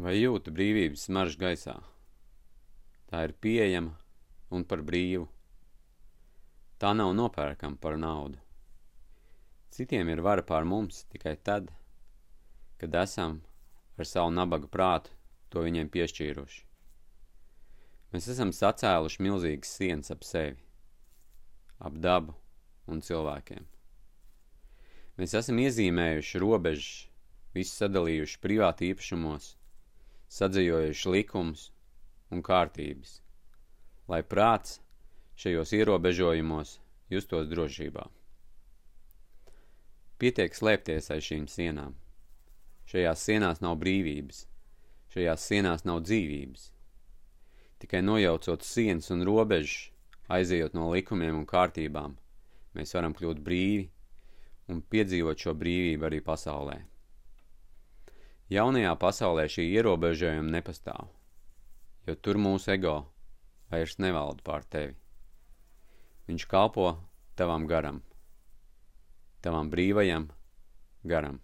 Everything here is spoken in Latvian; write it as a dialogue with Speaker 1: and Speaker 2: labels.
Speaker 1: Vai jūti brīvības smaržu gaisā? Tā ir pieejama un par brīvu. Tā nav nopērkama par naudu. Citiem ir vara pār mums tikai tad, kad esam ar savu nabaga prātu to viņiem piešķīruši. Mēs esam sacēluši milzīgas sienas ap sevi, ap dabu un cilvēkiem. Mēs esam iezīmējuši robežas, visu sadalījuši privāti īpašumos, sadzējojuši likumus un kārtības, lai prāts šajos ierobežojumos justos drošībā. Pietiek slēpties aiz šīm sienām. Šajās sienās nav brīvības, šajās sienās nav dzīvības. Tikai nojaucot sienas un robežas, aizejot no likumiem un kārtībām, mēs varam kļūt brīvi un piedzīvot šo brīvību arī pasaulē. Jaunajā pasaulē šī ierobežojuma nepastāv, jo tur mūsu ego vairs nevalda pār tevi. Viņš kalpo tavam garam, tavam brīvajam garam.